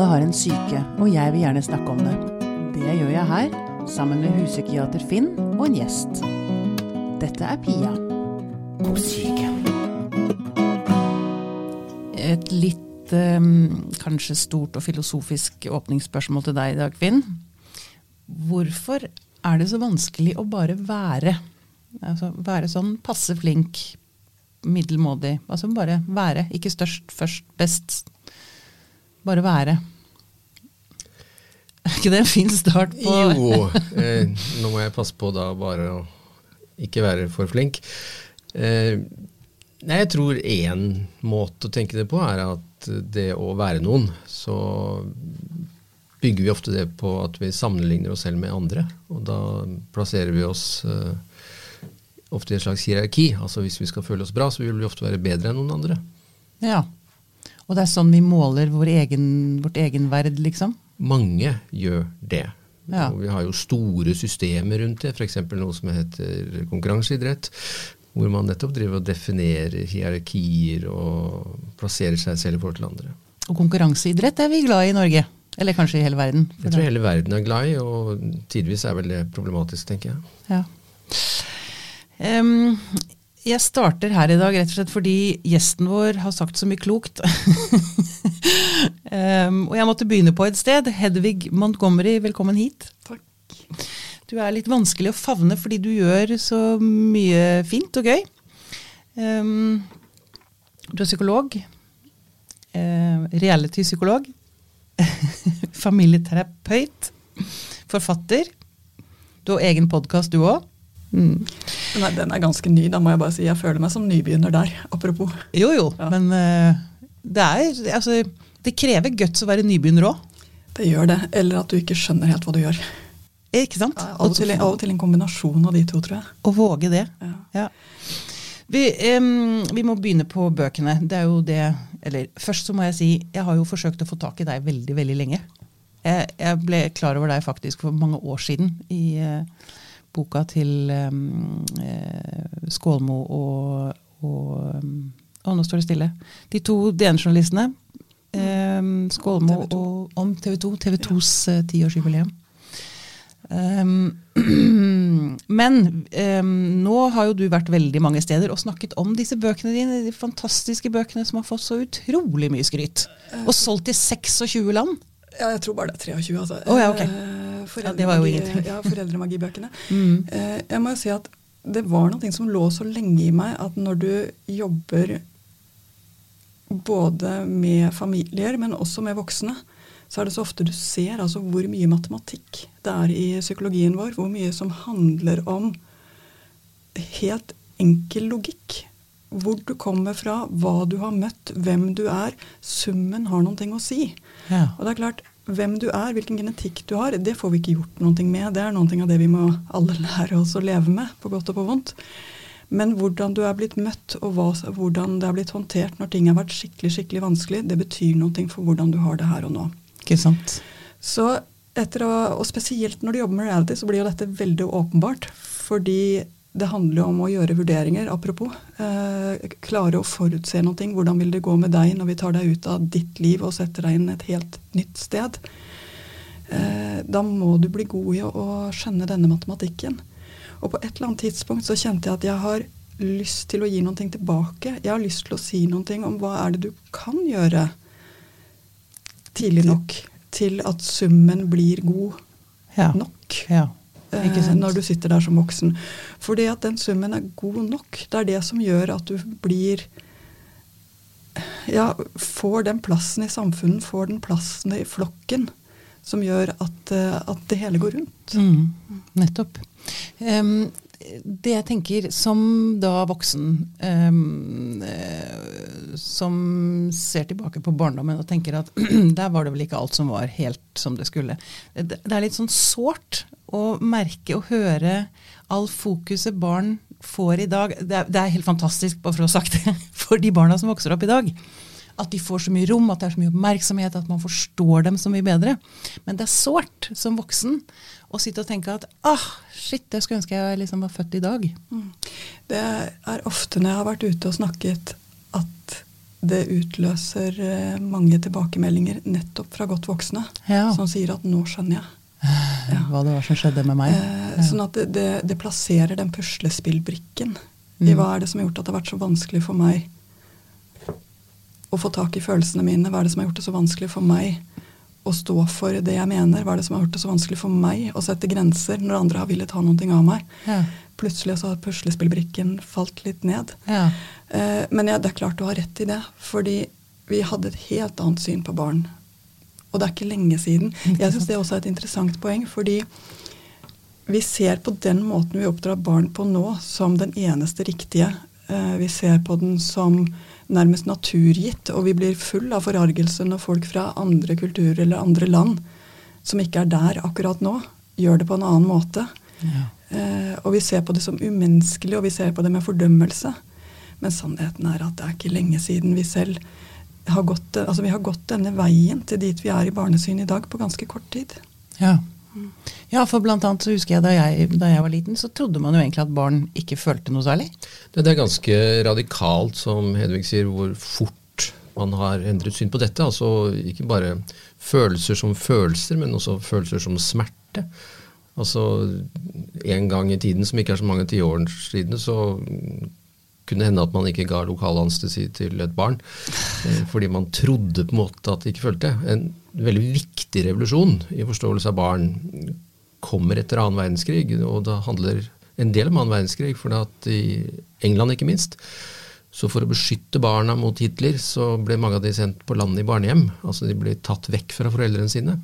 Alle har en syke, og jeg vil gjerne snakke om det. Det gjør jeg her, sammen med huspsykiater Finn og en gjest. Dette er Pia på syke. Et litt eh, kanskje stort og filosofisk åpningsspørsmål til deg i dag, Finn. Hvorfor er det så vanskelig å bare være? Altså være sånn passe flink, middelmådig. Altså bare være. Ikke størst, først, best. Bare være. Er ikke det en fin start på Jo, eh, nå må jeg passe på da bare å ikke være for flink. Eh, nei, jeg tror én måte å tenke det på er at det å være noen, så bygger vi ofte det på at vi sammenligner oss selv med andre. Og da plasserer vi oss eh, ofte i et slags hierarki. Altså hvis vi skal føle oss bra, så vil vi ofte være bedre enn noen andre. Ja. Og det er sånn vi måler vår egen, vårt egenverd, liksom? Mange gjør det. Ja. Og vi har jo store systemer rundt det, f.eks. noe som heter konkurranseidrett. Hvor man nettopp driver og definerer hierarkier og plasserer seg selv i forhold til andre. Og konkurranseidrett er vi glad i i Norge. Eller kanskje i hele verden. Det tror hele verden er glad i, og tidvis er vel det problematisk, tenker jeg. Ja. Em, jeg starter her i dag rett og slett fordi gjesten vår har sagt så mye klokt. um, og jeg måtte begynne på et sted. Hedvig Montgomery, velkommen hit. Takk. Du er litt vanskelig å favne fordi du gjør så mye fint og gøy. Um, du er psykolog. Uh, Reality-psykolog. Familieterapeut. Forfatter. Du har egen podkast, du òg. Mm. Nei, den er ganske ny, da må jeg bare si. Jeg føler meg som nybegynner der, apropos. Jo, jo, Ja. men uh, det er altså, Det krever guts å være nybegynner òg. Det gjør det. Eller at du ikke skjønner helt hva du gjør. Ikke sant? Av og, til, av og til en kombinasjon av de to, tror jeg. Å våge det. Ja. Ja. Vi, um, vi må begynne på bøkene. Det er jo det Eller først så må jeg si, jeg har jo forsøkt å få tak i deg veldig, veldig lenge. Jeg, jeg ble klar over deg faktisk for mange år siden i eh, boka til um, eh, Skålmo og, og Å, nå står det stille. De to DN-journalistene. Um, Skålmo TV 2. og om TV 2. TV 2s eh, tiårsjubileum. Um, men um, nå har jo du vært veldig mange steder og snakket om disse bøkene dine, de fantastiske bøkene som har fått så utrolig mye skryt. Og solgt i 26 land. Ja, jeg tror bare det er 23, altså. Oh, ja, ok. Ja, det var jo ingenting. Ja, foreldremagibøkene. Mm. Eh, jeg må jo si at det var noe som lå så lenge i meg at når du jobber både med familier, men også med voksne, så er det så ofte du ser altså hvor mye matematikk det er i psykologien vår. Hvor mye som handler om helt enkel logikk. Hvor du kommer fra, hva du har møtt, hvem du er. Summen har noen ting å si. Ja. Og det er klart, hvem du er, hvilken genetikk du har, det får vi ikke gjort noe med. Det er noe av det vi må alle lære oss å leve med, på godt og på vondt. Men hvordan du er blitt møtt, og hva, hvordan det er blitt håndtert når ting har vært skikkelig skikkelig vanskelig, det betyr noe for hvordan du har det her og nå. Ikke sant? Så etter å, og spesielt når du jobber med reality, så blir jo dette veldig åpenbart. Fordi det handler jo om å gjøre vurderinger, apropos. Eh, klare å forutse noe. Hvordan vil det gå med deg når vi tar deg ut av ditt liv og setter deg inn et helt nytt sted? Eh, da må du bli god i å, å skjønne denne matematikken. Og på et eller annet tidspunkt så kjente jeg at jeg har lyst til å gi noe tilbake. Jeg har lyst til å si noe om hva er det du kan gjøre tidlig nok til at summen blir god Ja. nok. ja. Ikke eh? Når du sitter der som voksen. Fordi at den summen er god nok. Det er det som gjør at du blir Ja, får den plassen i samfunnet, får den plassen i flokken, som gjør at, eh, at det hele går rundt. Mm, nettopp. Em, det jeg tenker som da voksen, um, som ser tilbake på barndommen og tenker at der var det vel ikke alt som var helt som det skulle. Det, det er litt sånn sårt å merke og høre all fokuset barn får i dag. Det er, det er helt fantastisk, bare for å ha sagt det, for de barna som vokser opp i dag. At de får så mye rom, at det er så mye oppmerksomhet, at man forstår dem så mye bedre. Men det er sårt som voksen å sitte og tenke at ah, shit, jeg skulle ønske jeg liksom var født i dag. Mm. Det er ofte når jeg har vært ute og snakket at det utløser eh, mange tilbakemeldinger nettopp fra godt voksne Ja. som sier at 'nå skjønner jeg'. Hva det var som skjedde med meg. Eh, Sånn at det, det, det plasserer den puslespillbrikken i Mm. hva er det som har gjort at det har vært så vanskelig for meg å få tak i følelsene mine. Hva er det som har gjort det så vanskelig for meg å stå for det jeg mener? Hva er det som har gjort det så vanskelig for meg å sette grenser når andre har villet ha noe av meg? Ja. Plutselig så har puslespillbrikken falt litt ned. Ja. Eh, men det er klart du har rett i det, fordi vi hadde et helt annet syn på barn. Og det er ikke lenge siden. Jeg syns det også er et interessant poeng, fordi vi ser på den måten vi oppdrar barn på nå, som den eneste riktige. Eh, Vi ser på den som nærmest naturgitt, og vi blir full av forargelse når folk fra andre kulturer eller andre land, som ikke er der akkurat nå, gjør det på en annen måte. Ja. Eh, og vi ser på det som umenneskelig, og vi ser på det med fordømmelse. Men sannheten er at det er ikke lenge siden vi selv har gått, altså vi har gått denne veien til dit vi er i barnesyn i dag, på ganske kort tid. Ja. Ja, for blant annet så husker jeg da, jeg da jeg var liten, så trodde man jo egentlig at barn ikke følte noe særlig. Det det er ganske radikalt, som Hedvig sier, hvor fort man har endret syn på dette. Altså ikke bare følelser som følelser, men også følelser som smerte. Altså en gang i tiden, som ikke er så mange tiår siden, så kunne hende at man ikke ga lokal anestesi til et barn. eh, Fordi man trodde på en måte at de ikke følte. En veldig viktig revolusjon i forståelse av barn kommer etter annen verdenskrig, og det handler en del om annen verdenskrig, for at i England ikke minst, så for å beskytte barna mot Hitler, så ble mange av de sendt på landet i barnehjem. Altså de ble tatt vekk fra foreldrene sine.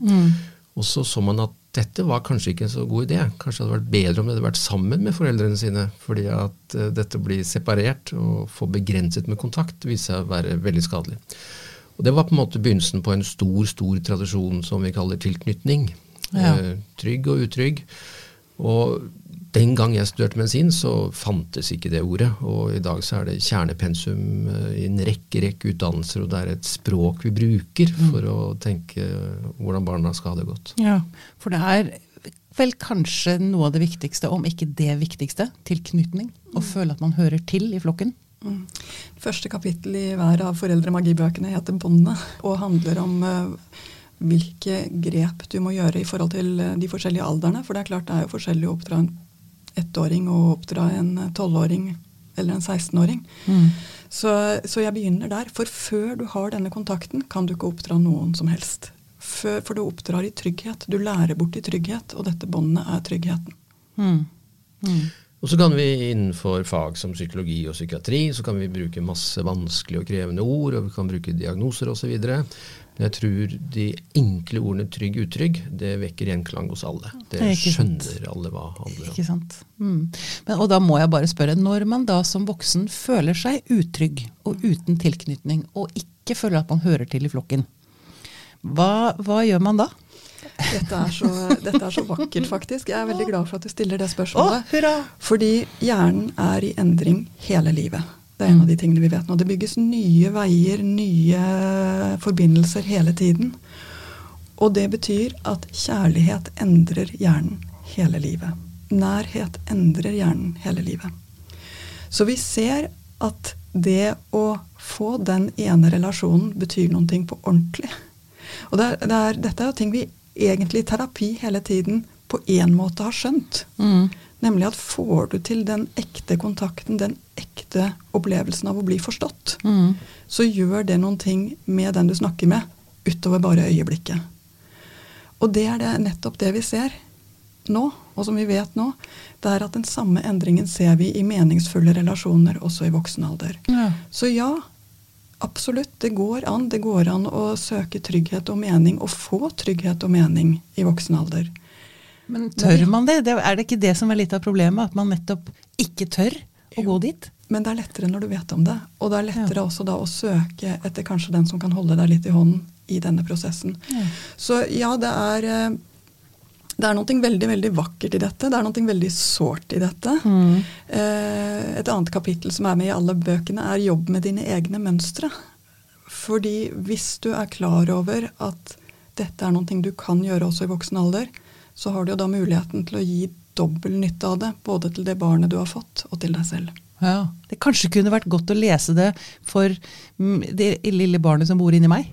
Og så så man at dette var kanskje ikke en så god idé. Kanskje det hadde vært bedre om de hadde vært sammen med foreldrene sine, fordi at dette dette blir separert og få begrenset med kontakt viser seg å være veldig skadelig. Og Det var på en måte begynnelsen på en stor stor tradisjon som vi kaller tilknytning. Ja. Eh, trygg og utrygg. Og den gang jeg studerte medisin, så fantes ikke det ordet. Og i dag så er det kjernepensum eh, i en rekke rekke utdannelser, og det er et språk vi bruker for å tenke hvordan barna skal ha det godt. Ja, For det er vel kanskje noe av det viktigste, om ikke det viktigste, tilknytning. Å føle at man hører til i flokken. Mm. Første kapittel i hver av foreldremagibøkene heter 'Båndet', og handler om eh, hvilke grep du må gjøre i forhold til eh, de forskjellige aldrene. For det er klart det er jo forskjellig å oppdra en ettåring og oppdra en tolvåring eller en 16-åring. Så, så jeg begynner der. For før du har denne kontakten, kan du ikke oppdra noen som helst. For, for du oppdrar i trygghet. Du lærer bort i trygghet, og dette båndet er tryggheten. Mm. Mm. Og så kan vi innenfor fag som psykologi og psykiatri så kan vi bruke masse vanskelige og krevende ord, og vi kan bruke diagnoser osv. Men jeg tror de enkle ordene trygg, utrygg, det vekker gjenklang hos alle. Det Det er sant. skjønner alle hva handler om. Ikke sant? Mm. Men, og da må jeg bare spørre, når man da som voksen føler seg utrygg og uten tilknytning, og ikke føler at man hører til i flokken, hva, hva gjør man da? Dette er, så, dette er så vakkert, faktisk. Jeg er veldig glad for at du stiller det Å, spørsmålet. hurra! Fordi hjernen er i endring hele livet. Det er en av de tingene vi vet nå. Det bygges nye veier, nye forbindelser hele tiden. Og det betyr at kjærlighet endrer hjernen hele livet. Nærhet endrer hjernen hele livet. Så vi ser at det å få den ene relasjonen betyr ting på ordentlig. Og det er, det er, dette er jo ting vi egentlig i terapi hele tiden på én måte har skjønt. Mm. Nemlig at får du til den ekte kontakten, den ekte opplevelsen av å bli forstått, Mm. så gjør det noen ting med den du snakker med, utover bare øyeblikket. Og det er det, nettopp det vi ser nå, og som vi vet nå. Det er at den samme endringen ser vi i meningsfulle relasjoner også i voksen alder. Ja. Så ja, absolutt. Det går an. Det går an å søke trygghet og mening, og få trygghet og mening i voksen alder. Men tør man det? det? Er det ikke det som er litt av problemet? At man nettopp ikke tør å gå dit? Men det er lettere når du vet om det. Og det er lettere også da å søke etter kanskje den som kan holde deg litt i hånden i denne prosessen. Ja. Så ja, det er eh, det er noe veldig veldig vakkert i dette. Det er noe veldig sårt i dette. Mm. Eh, et annet kapittel som er med i alle bøkene, er jobb med dine egne mønstre. Fordi hvis du er klar over at dette er noe du kan gjøre også i voksen alder, så har du jo da muligheten til å gi dobbel nytte av det, både til det barnet du har fått, og til deg selv. Ja. Det kanskje kunne vært godt å lese det for det lille barnet som bor inni meg?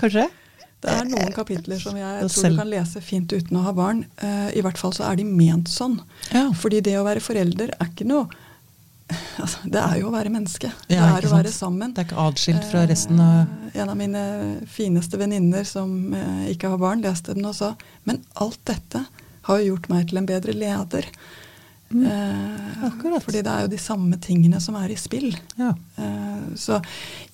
Kanskje? Det er noen kapitler som jeg tror selv- du kan lese fint uten å ha barn. Eh, I hvert fall så er de ment sånn. Ja. Fordi det å være forelder er ikke noe altså, Det er jo å være menneske. Ja, det er å være sammen. Det er ikke atskilt fra resten av Eh, En av mine fineste venninner som eh, ikke har barn, leste den og sa Men alt dette har jo gjort meg til en bedre leder. Eh, akkurat. Fordi det er jo de samme tingene som er i spill. Ja. Eh, Så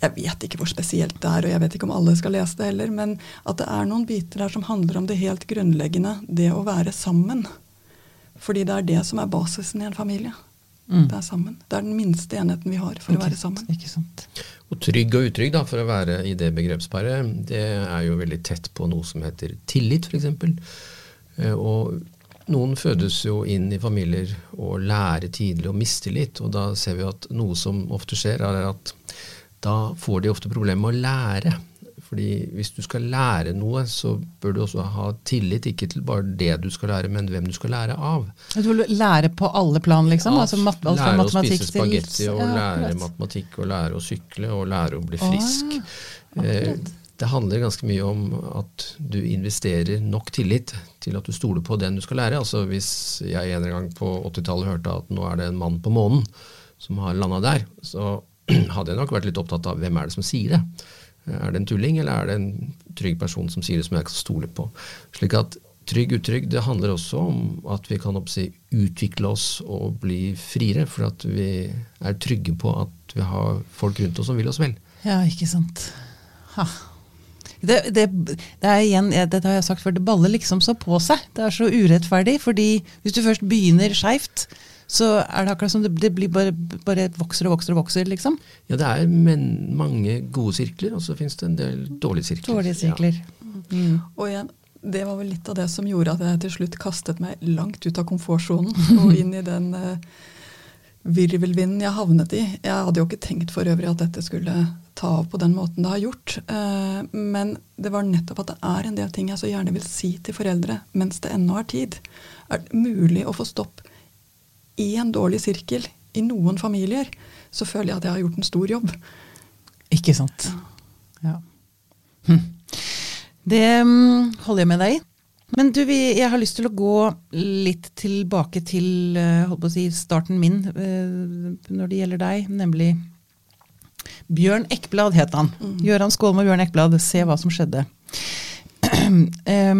jeg vet ikke hvor spesielt det er, og jeg vet ikke om alle skal lese det heller, men at det er noen biter der som handler om det helt grunnleggende, det å være sammen. Fordi det er det som er basisen i en familie. Mm. Det er sammen. Det er den minste enheten vi har for å være sammen. Ikke sant. Og trygg og utrygg, da, for å være i det begrepsparet, det er jo veldig tett på noe som heter tillit, f.eks. Og noen fødes jo inn i familier og lærer tidlig om mistillit, og da ser vi at noe som ofte skjer, er at da får de ofte problemer med å lære. Fordi hvis du skal lære noe, så bør du også ha tillit, ikke til bare det du skal lære, men hvem du skal lære av. Du vil lære på alle plan, liksom? Ja, altså mat, altså lære å spise spagetti, og Ja, lære matematikk, og lære å sykle, og lære å bli Å, frisk. Eh, det handler ganske mye om at du investerer nok tillit til at du stoler på den du skal lære. Altså Hvis jeg en gang på 80-tallet hørte at nå er det en mann på månen som har landa der, så hadde jeg nok vært litt opptatt av hvem er det som sier det. Er det en tulling, eller er det en trygg person som sier det som jeg kan stole på? Slik at Trygg utrygg, det handler også om at vi kan oppsi, utvikle oss og bli friere, for at vi er trygge på at vi har folk rundt oss som vil oss vel. Ja, ikke sant. Ha. Det, det, det er igjen, det dette har jeg sagt før, det baller liksom så på seg. Det er så urettferdig. fordi hvis du først begynner skeivt, så er det akkurat som det, det blir bare, bare vokser og vokser og vokser, liksom. Ja, det er men, mange gode sirkler, og så finnes det en del dårlige sirkler. Dårlige sirkler. Mm. Og igjen, det var vel litt av det som gjorde at jeg til slutt kastet meg langt ut av komfortsonen og inn i den eh, virvelvinden jeg havnet i. Jeg hadde jo ikke tenkt for øvrig at dette skulle ta av på den måten det har gjort. Eh, men det var nettopp at det er en del ting jeg så gjerne vil si til foreldre mens det ennå er tid. Er det mulig å få stopp i en dårlig sirkel i noen familier, så føler jeg at jeg har gjort en stor jobb. Ikke sant. Ja. Hm. Det mm, holder jeg med deg i. Men du, jeg har lyst til å gå litt tilbake til eh, si, starten min eh, når det gjelder deg, nemlig Bjørn Ekblad het han. Gøran Skålmo og Bjørn Ekblad. se hva som skjedde. Eh,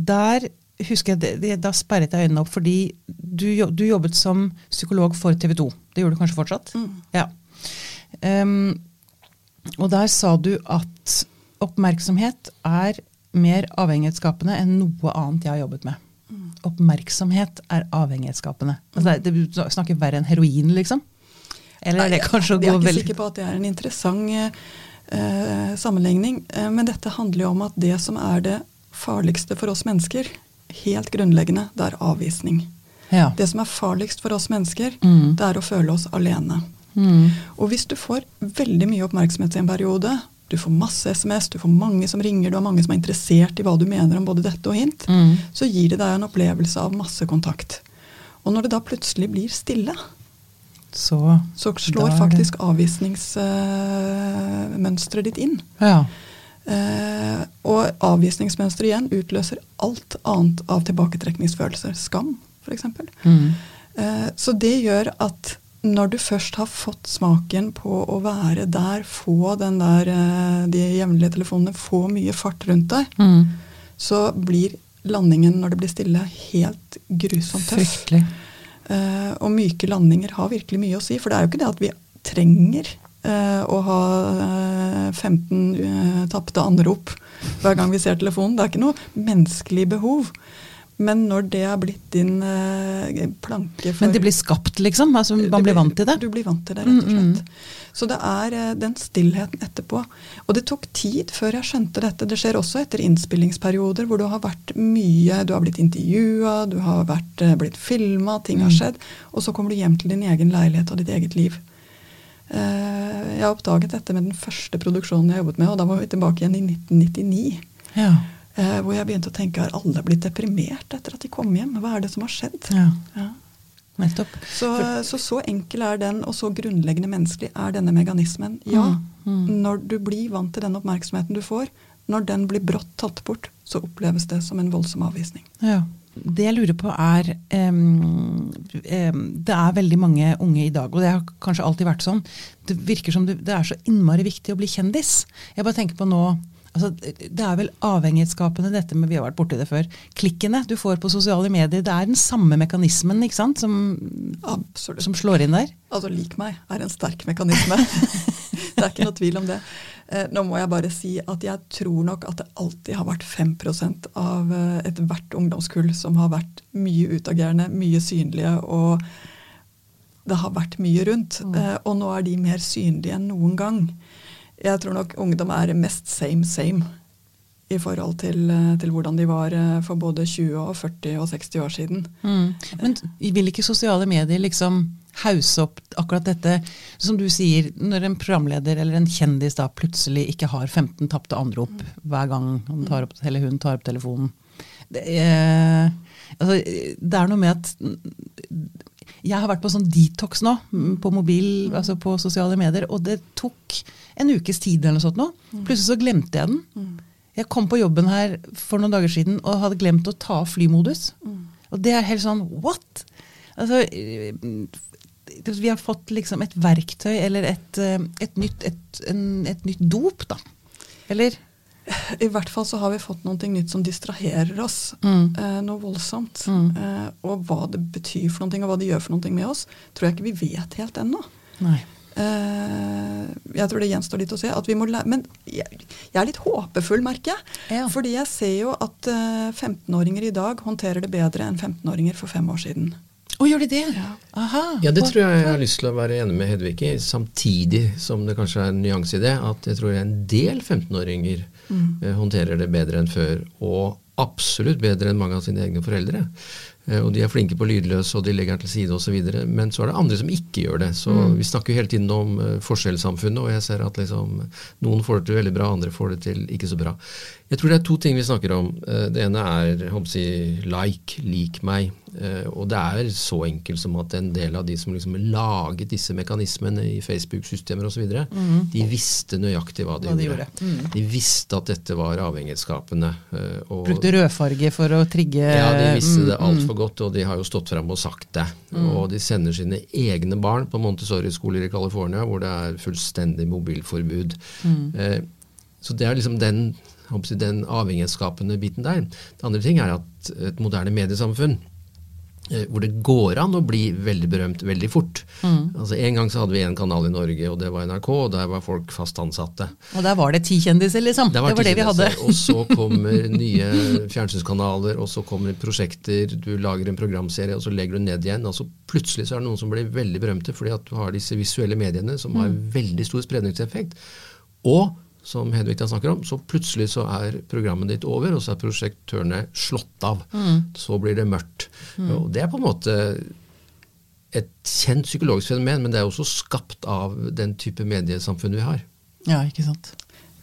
der husker jeg, det, det, Da sperret jeg øynene opp, fordi du, du jobbet som psykolog for TV 2. Det gjør du kanskje fortsatt? Ja. Um, og der sa du at oppmerksomhet er mer avhengighetsskapende enn noe annet jeg har jobbet med. Oppmerksomhet er avhengighetsskapende. Altså, det, det snakker verre enn heroin, liksom? Eller er det kanskje å Jeg er ikke veldig sikker på at det er en interessant uh, sammenligning. Uh, men dette handler jo om at det som er det farligste for oss mennesker, helt grunnleggende, det er avvisning. Ja. Det som er farligst for oss mennesker, Mm. det er å føle oss alene. Mm. Og hvis du får veldig mye oppmerksomhet i en periode, du får masse SMS, du får mange som ringer, du har mange som er interessert i hva du mener om både dette og hint, Mm. så gir det deg en opplevelse av masse kontakt. Og når det da plutselig blir stille, Så så slår faktisk avvisningsmønsteret ditt inn. Ja. Eh, og avvisningsmønsteret igjen utløser alt annet av tilbaketrekningsfølelser. Skam, f.eks. Mm. Eh, så det gjør at når du først har fått smaken på å være der, få den der, eh, de jevnlige telefonene, få mye fart rundt deg, Mm. så blir landingen når det blir stille, helt grusomt tøff. Fryktelig. Eh, og myke landinger har virkelig mye å si. For det er jo ikke det at vi trenger eh, å ha eh, 15 uh, tapte anrop hver gang vi ser telefonen. Det er ikke noe menneskelig behov. Men når det er blitt din eh, planke for Men det blir skapt, liksom? Altså, man blir vant til det? Du blir vant til det, rett og Mm, slett. Så det er eh, den stillheten etterpå. Og det tok tid før jeg skjønte dette. Det skjer også etter innspillingsperioder hvor du har vært mye Du har blitt intervjua, du har vært, eh, blitt filma, ting Mm. har skjedd. Og så kommer du hjem til din egen leilighet og ditt eget liv. Eh, Jeg oppdaget dette med den første produksjonen jeg jobbet med, og da var vi tilbake igjen i 1999. Ja. Eh, Hvor jeg begynte å tenke har alle blitt deprimert etter at de kom hjem? Hva er det som har skjedd? ja. Ja. Nettopp. Så, så, så enkel er den, og så grunnleggende menneskelig er denne mekanismen. Ja, Mm, når du blir vant til den oppmerksomheten du får, når den blir brått tatt bort, så oppleves det som en voldsom avvisning. Ja. Det jeg lurer på er um, um, Det er veldig mange unge i dag, og det har kanskje alltid vært sånn. Det virker som det, det er så innmari viktig å bli kjendis. Jeg bare tenker på nå altså, Det er vel avhengighetsskapende dette med Vi har vært borti det før. Klikkene du får på sosiale medier, det er den samme mekanismen ikke sant, som, som slår inn der? Altså lik meg er en sterk mekanisme. det er ikke noe tvil om det. Eh, nå må jeg bare si at jeg tror nok at det alltid har vært 5 av eh, ethvert ungdomskull som har vært mye utagerende, mye synlige, og det har vært mye rundt. Eh, og nå er de mer synlige enn noen gang. Jeg tror nok ungdom er mest same same i forhold til, eh, til hvordan de var eh, for både 20, og 40 og 60 år siden. Mm. Men vil ikke sosiale medier liksom hause opp akkurat dette? Som du sier, når en programleder eller en kjendis da plutselig ikke har 15 tapte anrop hver gang han tar opp, eller hun tar opp telefonen. Det er, altså, det er noe med at jeg har vært på sånn detox nå, mm, på mobil, altså på sosiale medier, og det tok en ukes tid eller noe sånt nå. Plutselig så glemte jeg den. Jeg kom på jobben her for noen dager siden og hadde glemt å ta av flymodus. Og det er helt sånn what? Altså, eh, vi har fått liksom et verktøy eller et, eh, et, nytt, et, en, et nytt dop, da. Eller? I hvert fall så har vi fått noe nytt som distraherer oss. Mm. Eh, noe voldsomt. Mm. Eh, og hva det betyr for noe, og hva det gjør for noe med oss, tror jeg ikke vi vet helt ennå. Eh, jeg tror det gjenstår litt å se. At vi må lære, men jeg, jeg er litt håpefull, merker jeg. Ja. Fordi jeg ser jo at eh, 15-åringer i dag håndterer det bedre enn 15-åringer for fem år siden. Å, gjør de det? Ja. Aha. Ja, det tror jeg jeg har lyst til å være enig med Hedvig i, samtidig som det kanskje er en nyanse i det, at jeg tror en del 15-åringer mm. håndterer det bedre enn før, og absolutt bedre enn mange av sine egne foreldre. Eh, og de er flinke på lydløs, og de legger den til side osv. Men så er det andre som ikke gjør det. Så vi snakker jo hele tiden om eh, forskjellssamfunnet, og jeg ser at liksom, noen får det til veldig bra, andre får det til ikke så bra. Jeg tror det er to ting vi snakker om. Eh, Det ene er håper si, like, lik meg. Eh, Og det er så enkelt som at en del av de som liksom laget disse mekanismene i Facebook-systemer osv., de visste nøyaktig hva de Hva de gjorde. gjorde. Mm. De visste at dette var avhengighetsskapende. eh, og- Brukte rødfarge for å trigge ja, de visste det Mm, mm. altfor godt, og de har jo stått frem og sagt det. Og de sender sine egne barn på Montessori-skoler i California, hvor det er fullstendig mobilforbud. Mm. så det er liksom den, den avhengighetsskapende biten der. Det andre ting er at et moderne mediesamfunn eh, hvor det går an å bli veldig berømt veldig fort. Altså En gang så hadde vi én kanal i Norge, og det var NRK, og der var folk fast ansatte. Og der var det ti kjendiser, liksom. Det var, det vi hadde. Og så kommer nye fjernsynskanaler, og så kommer prosjekter, du lager en programserie, og så legger du ned igjen. Altså Plutselig så er det noen som blir veldig berømte fordi at du har disse visuelle mediene som har veldig stor spredningseffekt. Og som Hedvig da snakker om, så plutselig så er programmet ditt over, og så er prosjektørene slått av. Så blir det mørkt. Og det er på en måte et kjent psykologisk fenomen, men det er også skapt av den type mediesamfunn vi har. Ja, ikke sant.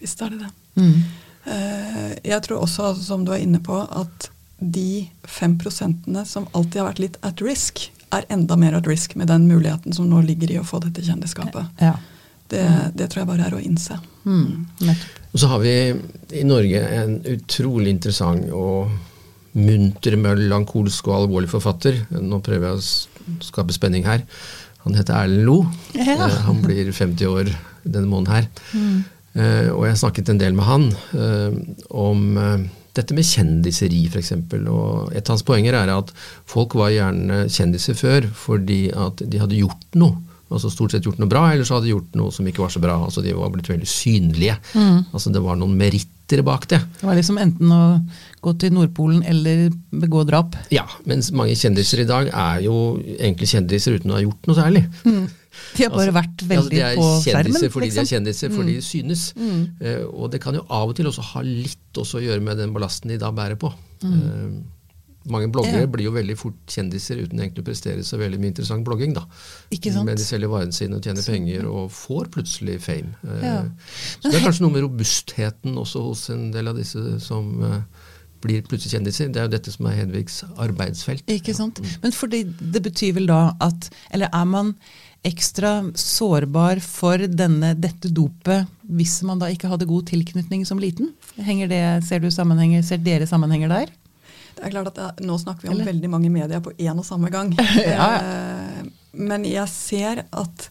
Visst er det det. Mm. Eh, Jeg tror også, som du er inne på, at de fem prosentene som alltid har vært litt at risk, er enda mer at risk med den muligheten som nå ligger i å få dette kjendisskapet. Ja. Det, det tror jeg bare er å innse. Mm. Og så har vi i Norge en utrolig interessant og munter, melankolsk og alvorlig forfatter. Nå prøver jeg å skape spenning her. Han heter Erlend Lo. Ja. Eh, Han blir 50 år denne måneden her. Eh, Og jeg har snakket en del med han eh, om dette med kjendiseri, f.eks. Og et av hans poenger er at folk var gjerne kjendiser før fordi at de hadde gjort noe. Altså stort sett gjort noe bra, eller så hadde de gjort noe som ikke var så bra. Altså De var blitt veldig synlige. Altså Det var noen meritter bak det. Det var liksom enten å gå til Nordpolen eller begå drap. Ja, mens mange kjendiser i dag er jo egentlig kjendiser uten å ha gjort noe særlig. De har bare vært Altså, veldig de er på skjermen. kjendiser fordi de er liksom. kjendiser, fordi de synes. Eh, og det kan jo av og til også ha litt også å gjøre med den ballasten de da bærer på. Eh, mange bloggere Ja. blir jo veldig fort kjendiser uten egentlig å prestere så veldig mye interessant blogging. da. Ikke sant? Men de selger varene sine og tjener penger og får plutselig fame. Eh, Ja. Så det er kanskje noe med robustheten også hos en del av disse som eh, blir plutselig kjendiser. Det er jo dette som er Hedvigs arbeidsfelt. Ikke sant? Men fordi det betyr vel da at Eller er man ekstra sårbar for denne, dette dopet hvis man da ikke hadde god tilknytning som liten? Henger det, ser, du sammenhenger, ser dere sammenhenger der? Det er klart at det, Nå snakker vi om Eller? veldig mange medier på én og samme gang. ja, ja. Eh, men jeg ser at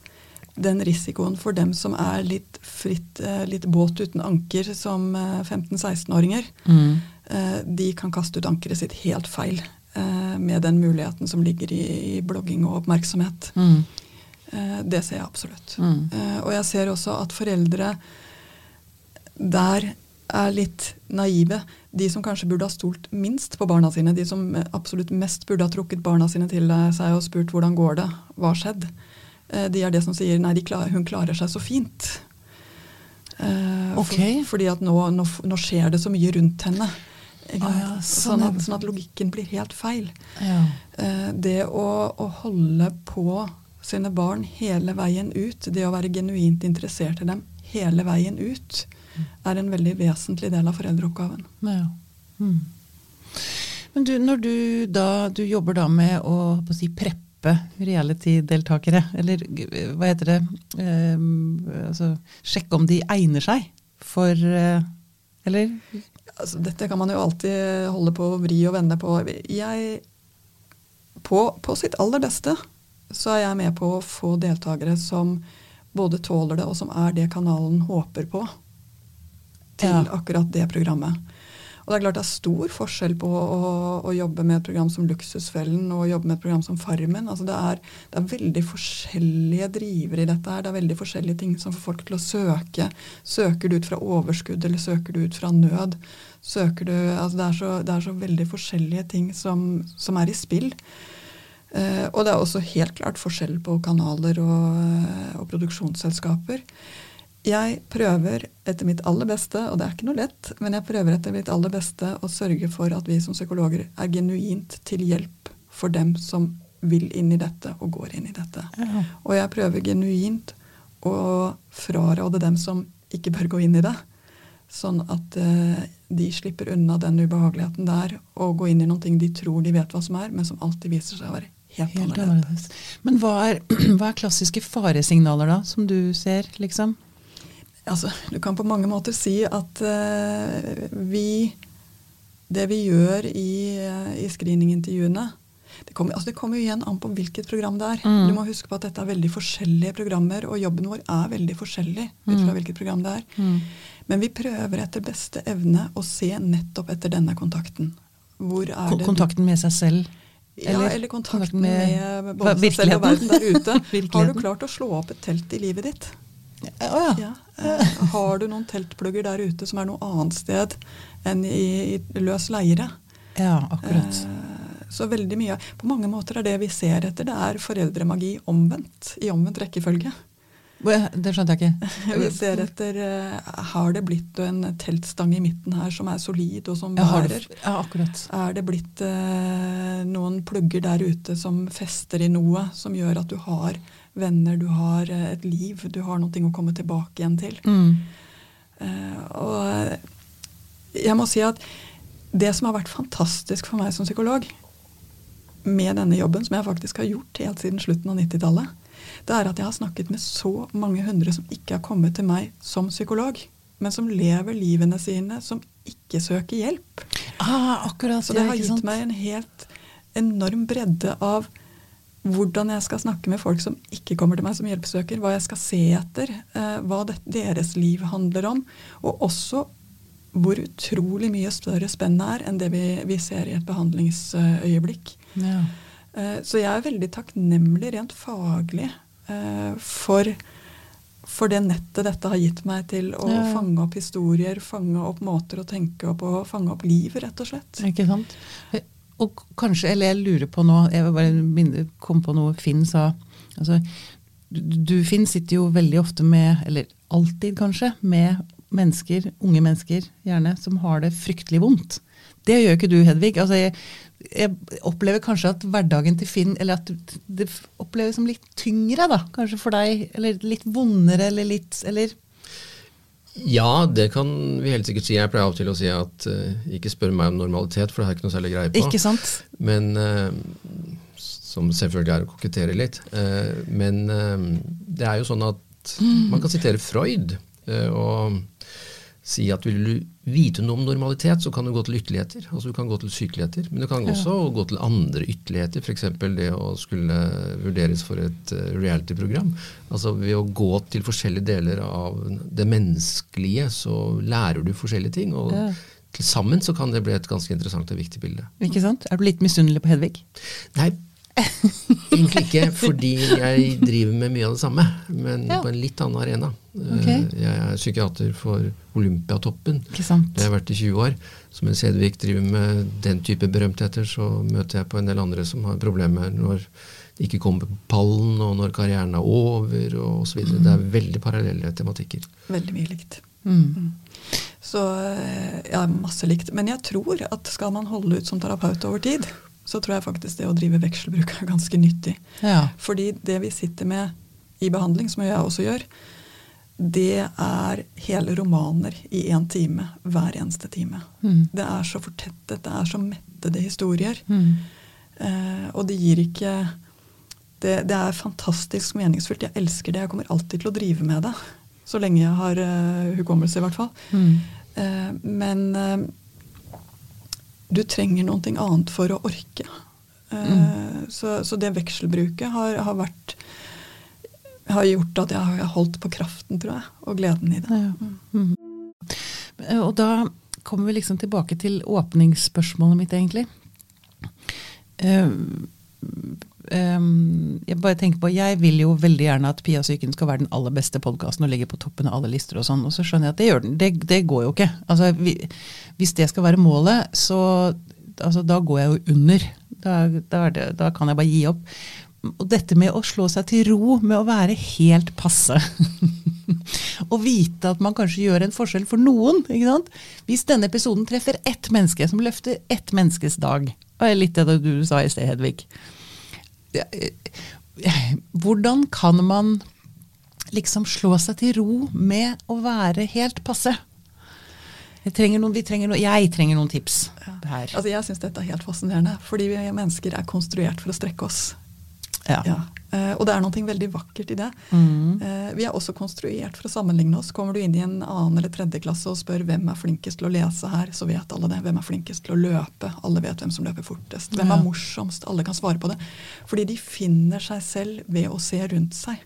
den risikoen for dem som er litt fritt, eh, litt båt uten anker som 15-16-åringer, eh, mm. de kan kaste ut ankeret sitt helt feil med den muligheten som ligger i, blogging og oppmerksomhet. Mm. Det ser jeg absolutt. Mm. Og jeg ser også at foreldre der er litt naive. De som kanskje burde ha stolt minst på barna sine, de som absolutt mest burde ha trukket barna sine til seg og spurt hvordan går det, hva har skjedd, eh, de er det som sier nei, klarer, hun klarer seg så fint. Eh, okay. For, fordi at nå, nå, nå, skjer det så mye rundt henne. Ah, ja, sånn, at, sånn, at, logikken blir helt feil. Ja. Eh, det å, å holde på sine barn hele veien ut, det å være genuint interessert i dem hele veien ut, er en veldig vesentlig del av foreldreoppgaven. Ja. Mm. Men du, når du da du jobber da med å, å si, preppe reality-deltakere, eller hva heter det eh, altså, Sjekke om de egner seg for eh, Eller? Altså, dette kan man jo alltid holde på å vri og vende på. Jeg, på, på sitt aller beste så er jeg med på å få deltakere som både tåler det, og som er det kanalen håper på til ja. akkurat det programmet. Og Det er klart det er stor forskjell på å, å, jobbe med et program som Luksusfellen og å jobbe med et program som Farmen. Altså det, er, det, er, veldig forskjellige drivere i dette. her. Det er veldig forskjellige ting som får folk til å søke. Søker du ut fra overskudd, eller søker du ut fra nød? Søker du, altså det, er så, det er så veldig forskjellige ting som, som er i spill. Eh, og det er også helt klart forskjell på kanaler og, og produksjonsselskaper. Jeg prøver etter mitt aller beste, og det er ikke noe lett, men jeg prøver etter mitt aller beste å sørge for at vi som psykologer er genuint til hjelp for dem som vil inn i dette og går inn i dette. Ja. Og jeg prøver genuint å fraråde dem som ikke bør gå inn i det, sånn at uh, de slipper unna den ubehageligheten der og gå inn i noen ting de tror de vet hva som er, men som alltid viser seg å være helt, helt annerledes. Men hva er, hva er klassiske faresignaler da, som du ser, liksom? Altså, du kan på mange måter si at uh, vi Det vi gjør i, uh, i screeningintervjuene det kommer, altså det kommer igjen an på hvilket program det er. Mm. Du må huske på at dette er veldig forskjellige programmer, og jobben vår er veldig forskjellig ut fra mm. hvilket program det er. Mm. Men vi prøver etter beste evne å se nettopp etter denne kontakten. Kontakten med seg selv? Eller, ja, eller kontakten med, med både seg selv og verden der ute. Har du klart å slå opp et telt i livet ditt? Oh, ja. ja. Eh, har du noen teltplugger der ute som er noe annet sted enn i, i løs leire? Ja, akkurat. Eh, så veldig mye På mange måter er det vi ser etter, det er foreldremagi omvendt. I omvendt rekkefølge. Det skjønte jeg ikke. Vi ser etter uh, Har det blitt en teltstang i midten her som er solid og som bærer? Ja, akkurat. Er det blitt noen plugger der ute som fester i noe, som gjør at du har venner, du har uh, et liv, du har noe å komme tilbake igjen til? Mm. og jeg må si at det som har vært fantastisk for meg som psykolog med denne jobben, som jeg faktisk har gjort helt siden slutten av 90-tallet, det er at jeg har snakket med så mange hundre som ikke har kommet til meg som psykolog, men som lever livene sine, som ikke søker hjelp. Ah, akkurat, så det har gitt meg en helt enorm bredde av hvordan jeg skal snakke med folk som ikke kommer til meg som hjelpesøker, hva jeg skal se etter, eh, hva det, deres liv handler om, og også hvor utrolig mye større spennet er enn det vi, vi ser i et behandlingsøyeblikk. Ja. Eh, så jeg er veldig takknemlig rent faglig eh, for, for det nettet dette har gitt meg til å ja. fange opp historier, fange opp måter å tenke opp og fange opp livet, rett og slett. Ikke sant? Og kanskje, eller jeg lurer på nå, jeg bare kom på noe Finn sa. altså du, Finn, sitter jo veldig ofte med, eller alltid kanskje, med mennesker, unge mennesker gjerne, som har det fryktelig vondt. Det gjør ikke du, Hedvig. Altså, jeg, jeg, opplever kanskje at hverdagen til Finn eller at det oppleves som litt tyngre da, kanskje for deg. Eller litt vondere, eller litt eller Ja, det kan vi helt sikkert si. Jeg pleier av og til å si at uh, ikke spør meg om normalitet, for det har jeg ikke noe særlig greie på. Ikke sant? Men, uh, som selvfølgelig er å kokettere litt. Uh, men det er jo sånn at man kan sitere Freud og si at vil du vite noe om normalitet, så kan du gå til ytterligheter. Altså Du kan gå til sykeligheter, men du kan også ja. gå til andre ytterligheter. F.eks. det å skulle vurderes for et uh, reality-program. Altså Ved å gå til forskjellige deler av det menneskelige, så lærer du forskjellige ting. og ja. Til sammen så kan det bli et ganske interessant og viktig bilde. Ikke sant? Er du litt misunnelig på Hedvig? Nei, Egentlig ikke, fordi jeg driver med mye av det samme, men ja. på en litt annen arena. Okay. Eh, jeg er psykiater for Olympiatoppen. Det har jeg vært i 20 år. Så mens Hedvig driver med den type berømtheter, så møter jeg på en del andre som har problemer når de ikke kommer på pallen, og når karrieren er over, og osv. Mm. Det er veldig parallelle tematikker. Veldig mye likt. Mm. Mm. Så eh, ja, masse likt. Men jeg tror at skal man holde ut som terapeut over tid, så tror jeg faktisk det å drive vekselbruk er ganske nyttig. Ja. Fordi det vi sitter med i behandling, som jeg også gjør, det er hele romaner i én time hver eneste time. Mm. Det er så fortettet, det er så mettede historier. Mm. Eh, og det gir ikke det, det, er fantastisk meningsfullt. Jeg elsker det. Jeg kommer alltid til å drive med det. Så lenge jeg har uh, hukommelse, i hvert fall. Mm. Eh, men uh, du trenger noe annet for å orke. Eh, mm. Så, så, det vekselbruket har, har, vært har gjort at jeg har holdt på kraften, tror jeg, og gleden i det. Ja. Mm. Mm. Og da kommer vi liksom tilbake til åpningsspørsmålet mitt, egentlig. Um, jeg bare tenker på, jeg vil jo veldig gjerne at Pia Psyken skal være den aller beste podkasten og ligge på toppen av alle lister og sånn, og så skjønner jeg at det gjør den. Det, det går jo ikke. Altså, vi, hvis det skal være målet, så altså, da går jeg jo under. Da, da, det, da, kan jeg bare gi opp. Og dette med å slå seg til ro med å være helt passe. og vite at man kanskje gjør en forskjell for noen. ikke sant? Hvis denne episoden treffer ett menneske som løfter ett menneskes dag, litt det du sa i sted, Hedvig Hvordan kan man liksom slå seg til ro med å være helt passe? Trenger noen, trenger noen, jeg trenger noen tips her. Altså jeg syns dette er helt fascinerende. Fordi vi mennesker er konstruert for å strekke oss. Ja. ja. Uh, og det er noe veldig vakkert i det. Mm. Uh, vi er også konstruert for å sammenligne oss. Kommer du inn i en annen eller tredje klasse og spør hvem er flinkest til å lese her, så vet alle det. Hvem er flinkest til å løpe? Alle vet hvem som løper fortest. Hvem er morsomst? Alle kan svare på det. Fordi de finner seg selv ved å se rundt seg.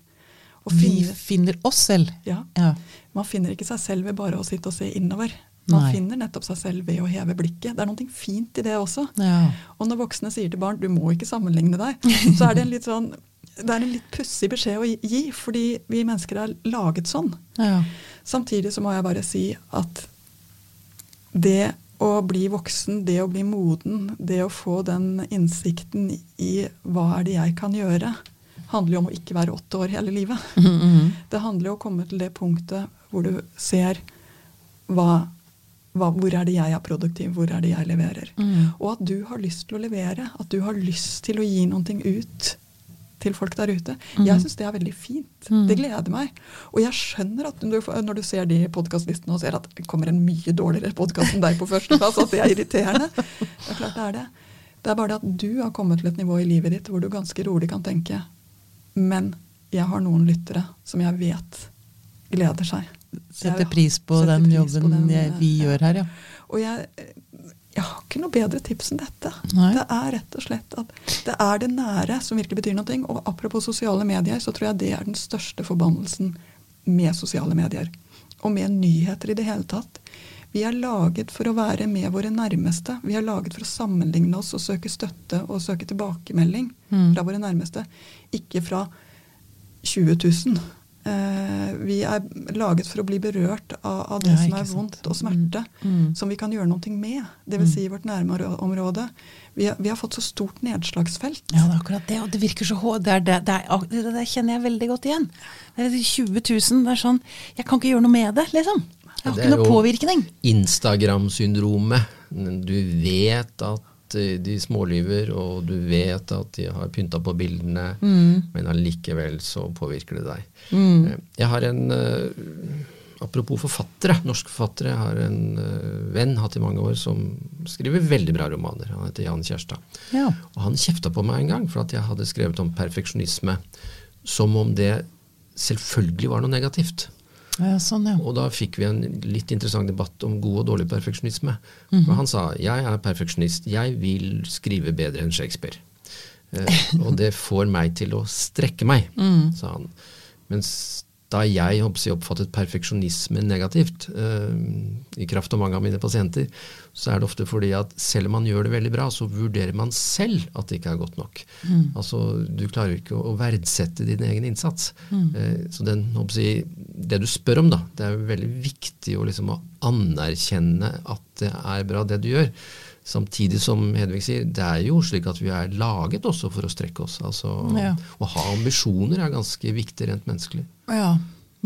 vi finner oss selv? Ja. ja. Man finner ikke seg selv ved bare å sitte og se innover. Man Nei. finner nettopp seg selv ved å heve blikket. Det er noe fint i det også. Ja. Og når voksne sier til barn 'du må ikke sammenligne deg', så er det en litt sånn det er en litt pussig beskjed å gi, fordi vi mennesker er laget sånn. Ja. Samtidig så må jeg bare si at det å bli voksen, det å bli moden, det å få den innsikten i hva er det jeg kan gjøre, handler jo om å ikke være åtte år hele livet. Mm -hmm. Det handler jo om å komme til det punktet hvor du ser hva hva, hvor er det jeg er produktiv, hvor er det jeg leverer. Mm. Og at du har lyst til å levere, at du har lyst til å gi noe ut til folk der ute. Mm. Jeg syns det er veldig fint. Mm. Det gleder meg. Og jeg skjønner at du, når du ser de podkastlistene og ser at det kommer en mye dårligere podkast enn deg på førsteplass, at det er irriterende. Det er klart det er det. Det er bare det at du har kommet til et nivå i livet ditt hvor du ganske rolig kan tenke Men jeg har noen lyttere som jeg vet gleder seg. Setter pris på den pris jobben på den, jeg, vi ja. gjør her, ja. Og jeg, jeg, har ikke noe bedre tips enn dette. Nei. Det er rett og slett at det er det nære som virkelig betyr noe. Og apropos sosiale medier, så tror jeg det er den største forbannelsen med sosiale medier. Og med nyheter i det hele tatt. Vi er laget for å være med våre nærmeste. Vi er laget for å sammenligne oss og søke støtte og søke tilbakemelding mm. fra våre nærmeste. Ikke fra 20 000. Eh, vi er laget for å bli berørt av, av det ja, som er vondt og smerte, mm. mm. som vi kan gjøre noe med. Dvs. Mm. Si i vårt nærområde. Vi, vi har fått så stort nedslagsfelt. Ja, det er akkurat det. Og det virker så hårdt. Det, det, det, det, det, kjenner jeg veldig godt igjen. Det er 20 000. Det er sånn Jeg kan ikke gjøre noe med det, liksom. Jeg har ikke noe påvirkning. Instagram-syndromet. Du vet at de smålyver, og du vet at de har pynta på bildene, mm. men allikevel så påvirker det deg. Mm. Eh, jeg har en uh, apropos forfattere. Norske forfattere. Jeg har en venn, hatt i mange år, som skriver veldig bra romaner. Han heter Jan Kjærstad. Ja. Og han kjefta på meg en gang for at jeg hadde skrevet om perfeksjonisme som om det selvfølgelig var noe negativt. Ja, sånn, ja. Og da fikk vi en litt interessant debatt om god og dårlig perfeksjonisme. Mm -hmm. han sa jeg er perfeksjonist, jeg vil skrive bedre enn Shakespeare. Eh, og det får meg til å strekke meg, Mm. sa han. Mens da jeg oppfattet perfeksjonisme negativt, eh, i kraft av mange av mine pasienter, så er det ofte fordi at selv om man gjør det veldig bra, så vurderer man selv at det ikke er godt nok. Mm. Altså, Du klarer ikke å, å verdsette din egen innsats. Eh, så den, jeg, det du spør om, da, det er jo veldig viktig å, liksom, å anerkjenne at det er bra, det du gjør. Samtidig som Hedvig sier, det er jo slik at vi er laget også for å strekke oss. Altså, Ja. Å ha ambisjoner er ganske viktig rent menneskelig. Ja,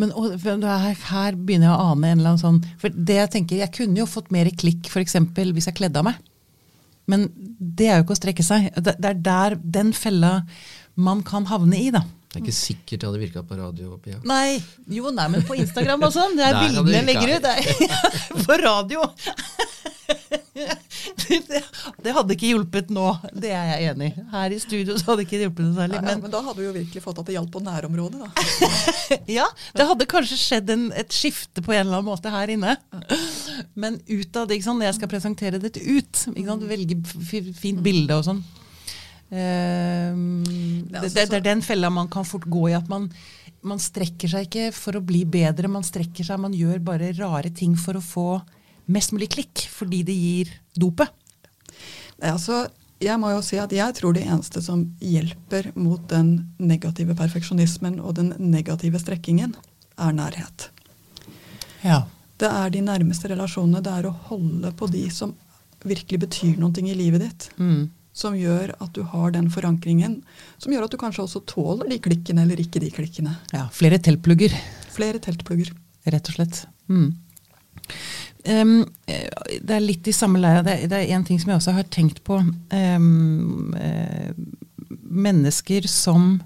men og, her, er, her begynner jeg å ane en eller annen sånn For det jeg tenker, jeg kunne jo fått mer klikk f.eks. hvis jeg kledde av meg. Men det er jo ikke å strekke seg. Det, det er der den fella man kan havne i, da. Det er ikke sikkert det hadde virka på radio. Pia. Nei, jo nei, men på Instagram og sånn. Det er bildene jeg legger ut. På radio. Det, det hadde ikke hjulpet nå, det er jeg enig i. Her i studio så hadde ikke det hjulpet noe særlig. Ja, Men men da hadde vi jo virkelig fått at det gjaldt på nærområdet. da. ja, det hadde kanskje skjedd en, et skifte på en eller annen måte her inne. Men utad, ikke sant, når jeg skal presentere dette ut, ikke sant, velge fint bilde og sånn. Ehm, det, altså det, det er den fella man kan fort gå i. At man, man strekker seg ikke for å bli bedre, man strekker seg, man gjør bare rare ting for å få mest mulig klikk, fordi det gir dopet. Altså, jeg må jo si at jeg tror det eneste som hjelper mot den negative perfeksjonismen og den negative strekkingen, er nærhet. Ja. Det er de nærmeste relasjonene. Det er å holde på de som virkelig betyr noe i livet ditt. Mm. Som gjør at du har den forankringen. Som gjør at du kanskje også tåler de klikkene eller ikke de klikkene. ja. Flere teltplugger. Flere teltplugger. Rett og slett. Mm. Eh, det er litt i samme leia. Det, det er en ting som jeg også har tenkt på. Um, uh, mennesker som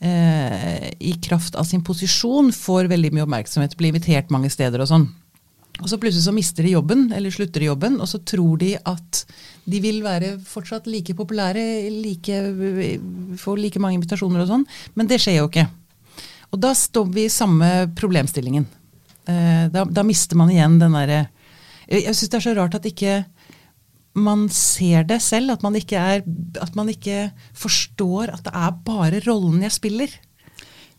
uh, i kraft av sin posisjon får veldig mye oppmerksomhet, blir invitert mange steder og sånn. Og så plutselig så mister de jobben, eller slutter i jobben, og så tror de at de vil være fortsatt like populære, like, få like mange invitasjoner og sånn, men det skjer jo ikke. Og da står vi i samme problemstillingen. Eh, da, da mister man igjen den derre Jeg, syns det er så rart at ikke man ser det selv, at man, ikke er, at man ikke forstår at det er bare rollen jeg spiller.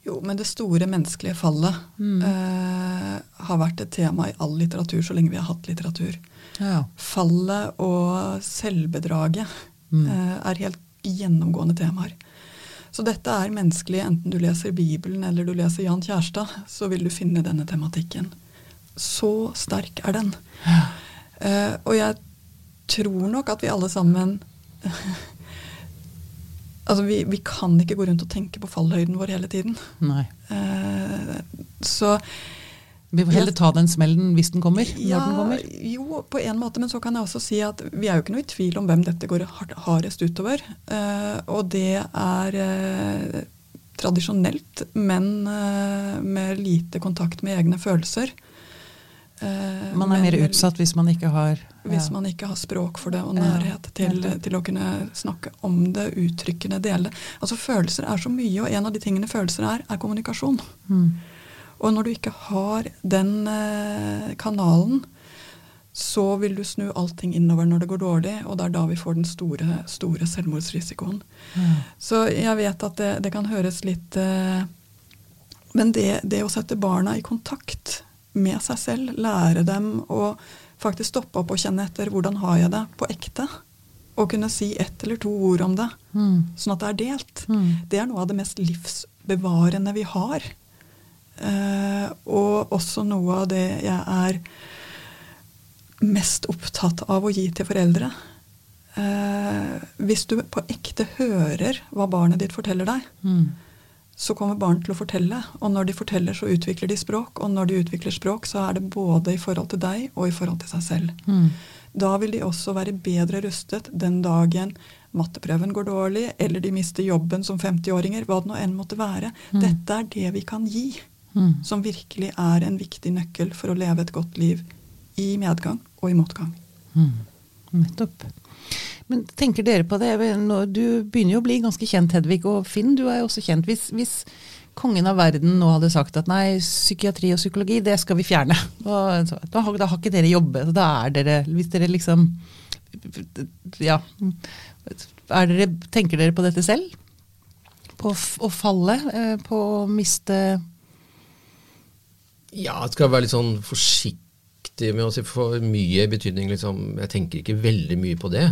Jo, men det store menneskelige fallet eh, har vært et tema i all litteratur så lenge vi har hatt litteratur. Ja. Fallet og selvbedraget eh, er helt gjennomgående temaer. Så dette er menneskelig, enten du leser Bibelen eller du leser Jan Kjærstad, så vil du finne denne tematikken. Så sterk er den. Eh, og jeg tror nok at vi alle sammen Altså, vi, vi kan ikke gå rundt og tenke på fallhøyden vår hele tiden. Nei. Uh, så Vi får heller ta den smellen hvis den kommer. ja, når den kommer. Jo, på en måte, men så kan jeg også si at vi er jo ikke noe i tvil om hvem dette går hardest utover. Uh, og det er uh, tradisjonelt menn uh, med lite kontakt med egne følelser. Eh, Man er mer utsatt hvis man ikke har Hvis man ikke har språk for det og nærhet til, til å kunne snakke om det, uttrykkende dele. Altså Følelser er så mye, og en av de tingene følelser er, er kommunikasjon. Mm. Og når du ikke har den eh, kanalen, så vil du snu allting innover når det går dårlig, og det er da vi får den store, store selvmordsrisikoen. Mm. Så jeg vet at det, det kan høres litt eh, Men det, det å sette barna i kontakt med seg selv, lære dem å faktisk stoppe opp og kjenne etter hvordan har jeg det på ekte, og kunne si ett eller to ord om det, Mm. sånn at det er delt, Mm. det er noe av det mest livsbevarende vi har. Eh, og også noe av det jeg er mest opptatt av å gi til foreldre. Eh, hvis du på ekte hører hva barnet ditt forteller deg, Mm. så kommer barn til å fortelle. Og når de forteller, så utvikler de språk. Og når de utvikler språk, så er det både i forhold til deg og i forhold til seg selv. Mm. Da vil de også være bedre rustet den dagen matteprøven går dårlig, eller de mister jobben som 50-åringer, hva det nå enn måtte være. Mm. Dette er det vi kan gi. Mm. som virkelig er en viktig nøkkel for å leve et godt liv i medgang og i motgang. Mm. Nettopp. Men tenker dere på det? Du begynner jo å bli ganske kjent, Hedvig, og Finn, du er jo også kjent. Hvis, hvis kongen av verden nå hadde sagt at nei, psykiatri og psykologi, det skal vi fjerne, og, så- da, har- da har ikke dere jobbet. Da er dere Hvis dere liksom Ja. Er dere, tenker dere på dette selv? På å falle? eh, På å miste Ja, jeg skal være litt sånn forsiktig med å si for mye i betydning liksom, Jeg tenker ikke veldig mye på det.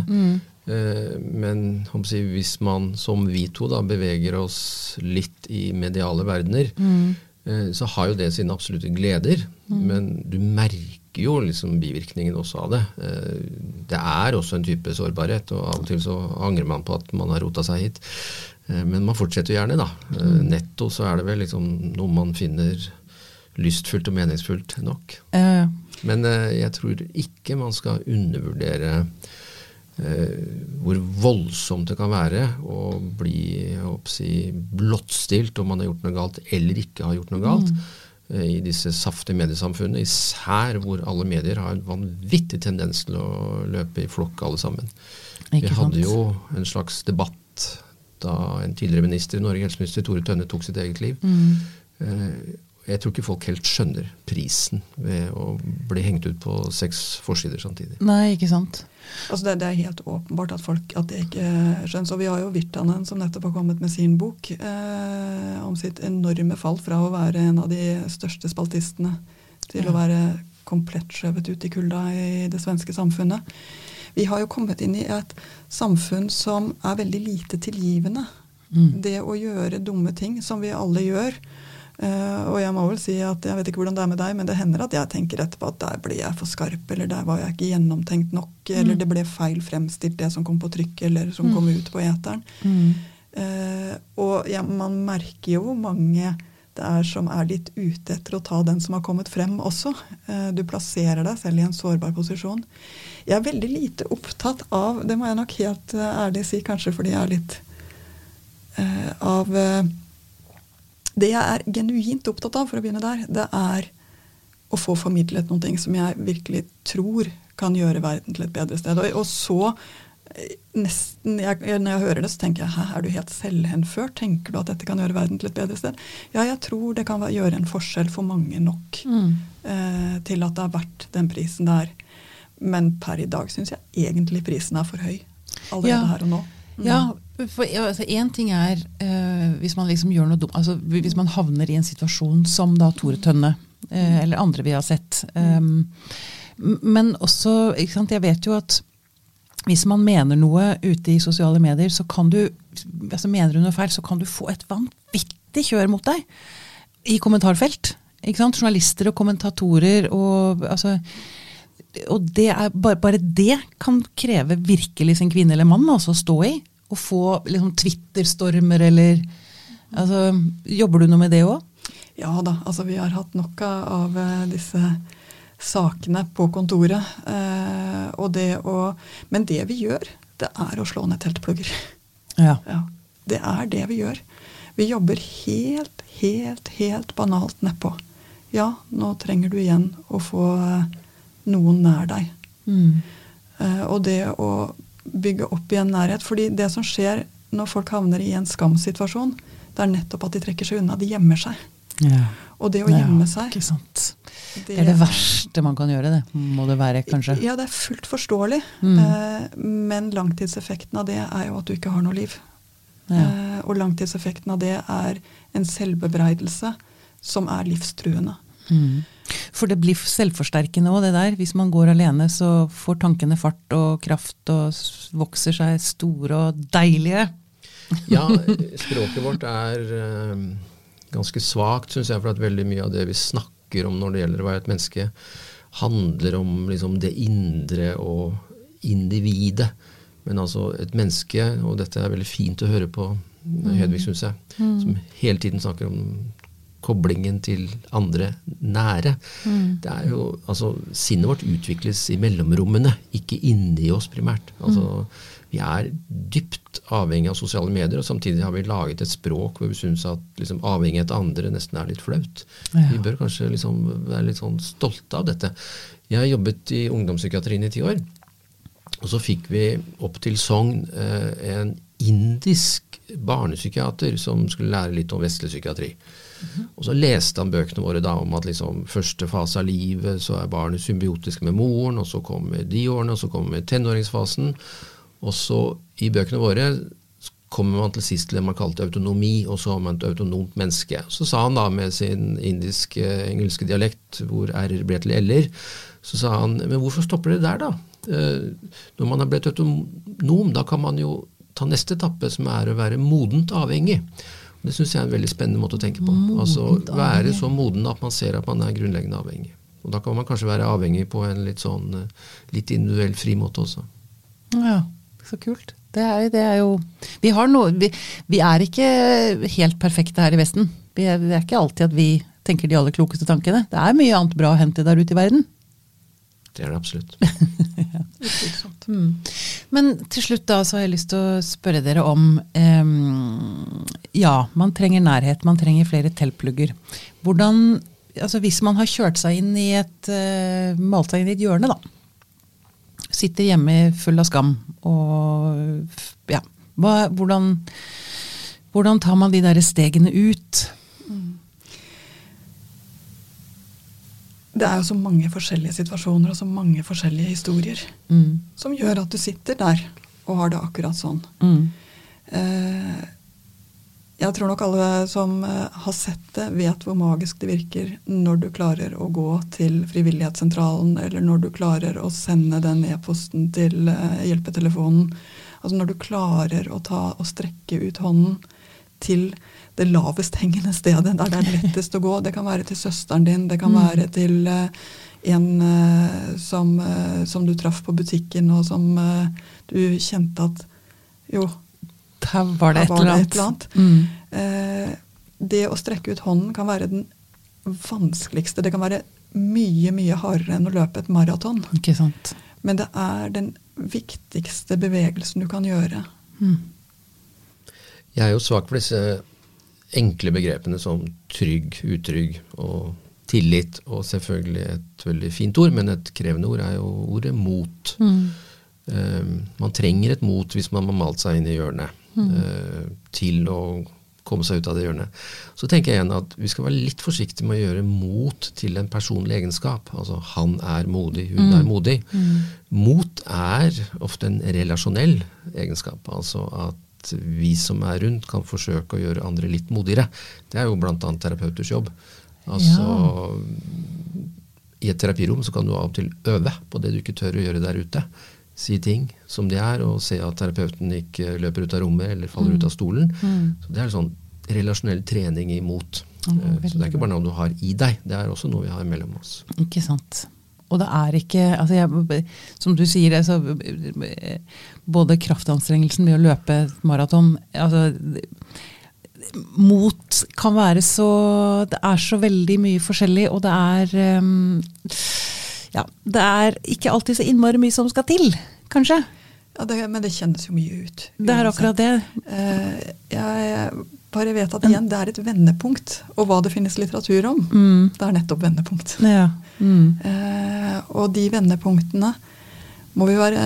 Eh, men si, hvis man som vi to da beveger oss litt i mediale verdener, eh, så har jo det sine absolutte gleder. Men du merker jo liksom bivirkningen også av det. Eh, det er også en type sårbarhet, og av og til så angrer man på at man har rota seg hit. Men man fortsetter gjerne, da. Eh, netto så er det vel liksom noe man finner lystfullt og meningsfullt nok. eh, Men eh, jeg tror ikke man skal undervurdere eh, hvor voldsomt det kan være å bli si, blottstilt om man har gjort noe galt eller ikke har gjort noe galt. mm. I disse saftige mediesamfunnene, især hvor alle medier har en vanvittig tendens til å løpe i flokk alle sammen. Ikke Vi hadde sant? jo en slags debatt da en tidligere minister i Norge, helseminister Tore Tønne, tok sitt eget liv. Mm. Jeg tror ikke folk helt skjønner prisen ved å bli hengt ut på seks forsider samtidig. Nei, ikke sant. Altså det, det er helt åpenbart at folk at det ikke skjønnes. Og vi har jo Virtanen som nettopp har kommet med sin bok eh, om sitt enorme fall fra å være en av de største spaltistene til Ja. å være komplett skjøvet ut i kulda i det svenske samfunnet. Vi har jo kommet inn i et samfunn som er veldig lite tilgivende. Mm. Det å gjøre dumme ting, som vi alle gjør. Eh, og jeg må vel si at jeg vet ikke hvordan det er med deg, men det hender at jeg tenker etterpå at der ble jeg for skarp, eller der var jeg ikke gjennomtenkt nok, eller Mm. det ble feil fremstilt det som kom på trykk, eller som kom ut på eteren. Mm. Uh, og ja, man merker jo hvor mange det er som er litt ute etter å ta den som har kommet frem også. Uh, du plasserer deg selv i en sårbar posisjon. Jeg er veldig lite opptatt av, det må jeg nok helt ærlig si, kanskje fordi jeg er litt av Det jeg er genuint opptatt av, for å begynne der, det er å få formidlet noen ting som jeg virkelig tror kan gjøre verden til et bedre sted. Og, og så eh, nesten, jeg, Når jeg hører det, så tenker jeg hæ, er du helt selvhenført? Tenker du at dette kan gjøre verden til et bedre sted? Ja, jeg tror det kan være- gjøre en forskjell for mange nok Mm. eh, til at det er verdt den prisen der. Men per i dag syns jeg egentlig prisen er for høy. Allerede Ja. her og nå. Mm. Ja, for ja, altså, en ting er uh, hvis man liksom gjør noe dumt, altså hvis man havner i en situasjon som da Tore Tønne, uh, eller andre vi har sett. Um, men også, ikke sant, jeg vet jo at hvis man mener noe ute i sosiale medier, så kan du, altså mener du noe feil, så kan du få et vanvittig kjør mot deg i kommentarfelt. Ikke sant? Journalister og kommentatorer og altså og det er, bare, bare det kan kreve virkelig sin kvinne eller mann altså, å stå i. Og få liksom, Twitter-stormer eller altså, Jobber du noe med det òg? Ja da, altså vi har hatt nok av av, eh, disse sakene på kontoret. Eh, og det å, men det vi gjør, det er å slå ned teltplugger. Ja. Ja, det er det vi gjør. Vi jobber helt, helt, helt banalt nedpå. Ja, nå trenger du igjen å få eh, noen nær deg. Mm. Eh, og det å bygge opp igjen nærhet. fordi det som skjer når folk havner i en skamsituasjon, det er nettopp at de trekker seg unna. De gjemmer seg. ja. Og det å gjemme Ja, seg sant. Det er det verste man kan gjøre, det. Må det være, kanskje. Ja, det er fullt forståelig. Mm. Eh, men langtidseffekten av det er jo at du ikke har noe liv. Ja. Eh, og langtidseffekten av det er en selvbebreidelse som er livstruende. Mm. For det blir selvforsterkende òg, det der. Hvis man går alene, så får tankene fart og kraft og vokser seg store og deilige. Ja, språket vårt er eh, ganske svakt, syns jeg, for at veldig mye av det vi snakker om når det gjelder å være et menneske, handler om liksom det indre og individet. Men altså et menneske, og dette er veldig fint å høre på Hedvig, syns jeg, som hele tiden snakker om koblingen til andre nære. Det er jo, altså, Sinnet vårt utvikles i mellomrommene, ikke inni oss primært. Altså, Vi er dypt avhengig av sosiale medier, og samtidig har vi laget et språk hvor vi syns at liksom, avhengighet av andre nesten er litt flaut. Ja. Vi bør kanskje liksom være litt sånn stolte av dette. Jeg har jobbet i ungdomspsykiatrien i ti år. Og så fikk vi opp til Sogn eh, en indisk barnepsykiater som skulle lære litt om vestlig psykiatri. Og så leste han bøkene våre da om at liksom første fase av livet så er barnet symbiotisk med moren, og så kommer de årene, og så kommer tenåringsfasen. Og så i bøkene våre kommer man til sist til det man kalte autonomi, og så har man et autonomt menneske. Så sa han da med sin indisk-engelske dialekt, hvor r-er ble til l-er, så sa han men hvorfor stopper det der, da? Eh, når man er blitt autonom, da kan man jo ta neste etappe, som er å være modent avhengig. Det syns jeg er en veldig spennende måte å tenke på. altså Være så moden at man ser at man er grunnleggende avhengig. Og Da kan man kanskje være avhengig på en litt sånn eh, litt individuell fri måte også. Ja, så kult. Det er, det er jo Vi har noe vi, vi er ikke helt perfekte her i Vesten. Vi er, det er ikke alltid at vi tenker de aller klokeste tankene. Det er mye annet bra å hente der ute i verden. Det er det absolutt. Utvilsomt. Men til slutt da så har jeg lyst til å spørre dere om em, Ja, man trenger nærhet, man trenger flere teltplugger. Hvordan altså Hvis man har kjørt seg inn i et uh, malt seg inn i et hjørne, da. Sitter hjemme full av skam og ja. Hva, hvordan, hvordan tar man de der stegene ut? Det er jo så mange forskjellige situasjoner og så mange forskjellige historier Mm. som gjør at du sitter der og har det akkurat sånn. Mm. Eh, jeg tror nok alle som eh, har sett det, vet hvor magisk det virker når du klarer å gå til frivillighetssentralen, eller når du klarer å sende den e-posten til eh, hjelpetelefonen. Altså når du klarer å ta og strekke ut hånden til det lavest hengende stedet, der det er lettest å gå. Det kan være til søsteren din, det kan være til uh, en uh, som, uh, som du traff på butikken, og som du kjente at jo, der var det et var det et eller annet. Mm. Eh, det å strekke ut hånden kan være den vanskeligste. Det kan være mye, mye hardere enn å løpe et maraton. Men det er den viktigste bevegelsen du kan gjøre. Mm. Jeg er jo svak for disse enkle begrepene som trygg, utrygg og tillit. Og selvfølgelig et veldig fint ord, men et krevende ord er jo ordet mot. Mm. Uh, man trenger et mot hvis man har malt seg inn i hjørnet eh, til å komme seg ut av det hjørnet. Så tenker jeg igjen at vi skal være litt forsiktige med å gjøre mot til en personlig egenskap. Altså han er modig, hun er modig. Mot er ofte en relasjonell egenskap. Altså at vi som er rundt kan forsøke å gjøre andre litt modigere. Det er jo bl.a. terapeuters jobb. Altså I et terapirom så kan du av og til øve på det du ikke tør å gjøre der ute. Si ting som de er, og se at terapeuten ikke løper ut av rommet eller faller ut av stolen. Så Det er sånn relasjonell trening imot. Mm, Eh, så det er ikke bare noe du har i deg, det er også noe vi har mellom oss. Ikke sant. Og det er ikke altså jeg, Som du sier, altså, både kraftanstrengelsen ved å løpe et maraton altså, Mot kan være så Det er så veldig mye forskjellig, og det er um, Ja, det er ikke alltid så innmari mye som skal til, kanskje. Ja, det, men det kjennes jo mye ut. Det er akkurat det. Uh, jeg bare vet at igjen, det er et vendepunkt. Og hva det finnes litteratur om, Mm. det er nettopp vendepunkt. Ja. Mm. Eh, og de vendepunktene må vi være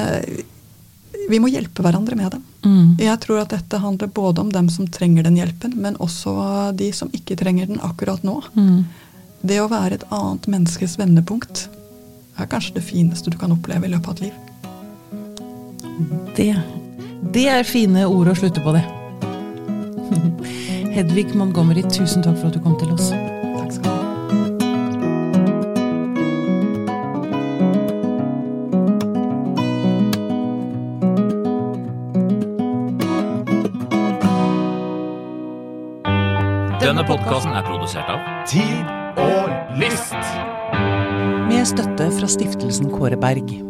Vi må hjelpe hverandre med dem. Mm. Jeg tror at dette handler både om dem som trenger den hjelpen, men også de som ikke trenger den akkurat nå. Mm. Det å være et annet menneskes vendepunkt er kanskje det fineste du kan oppleve i løpet av et liv. Det, det er fine ord å slutte på, det. Hedvig Montgomery, tusen takk for at du kom til oss. Takk skal du ha. Denne podkasten er produsert av Tid og lyst. Med støtte fra stiftelsen Kåre Berg.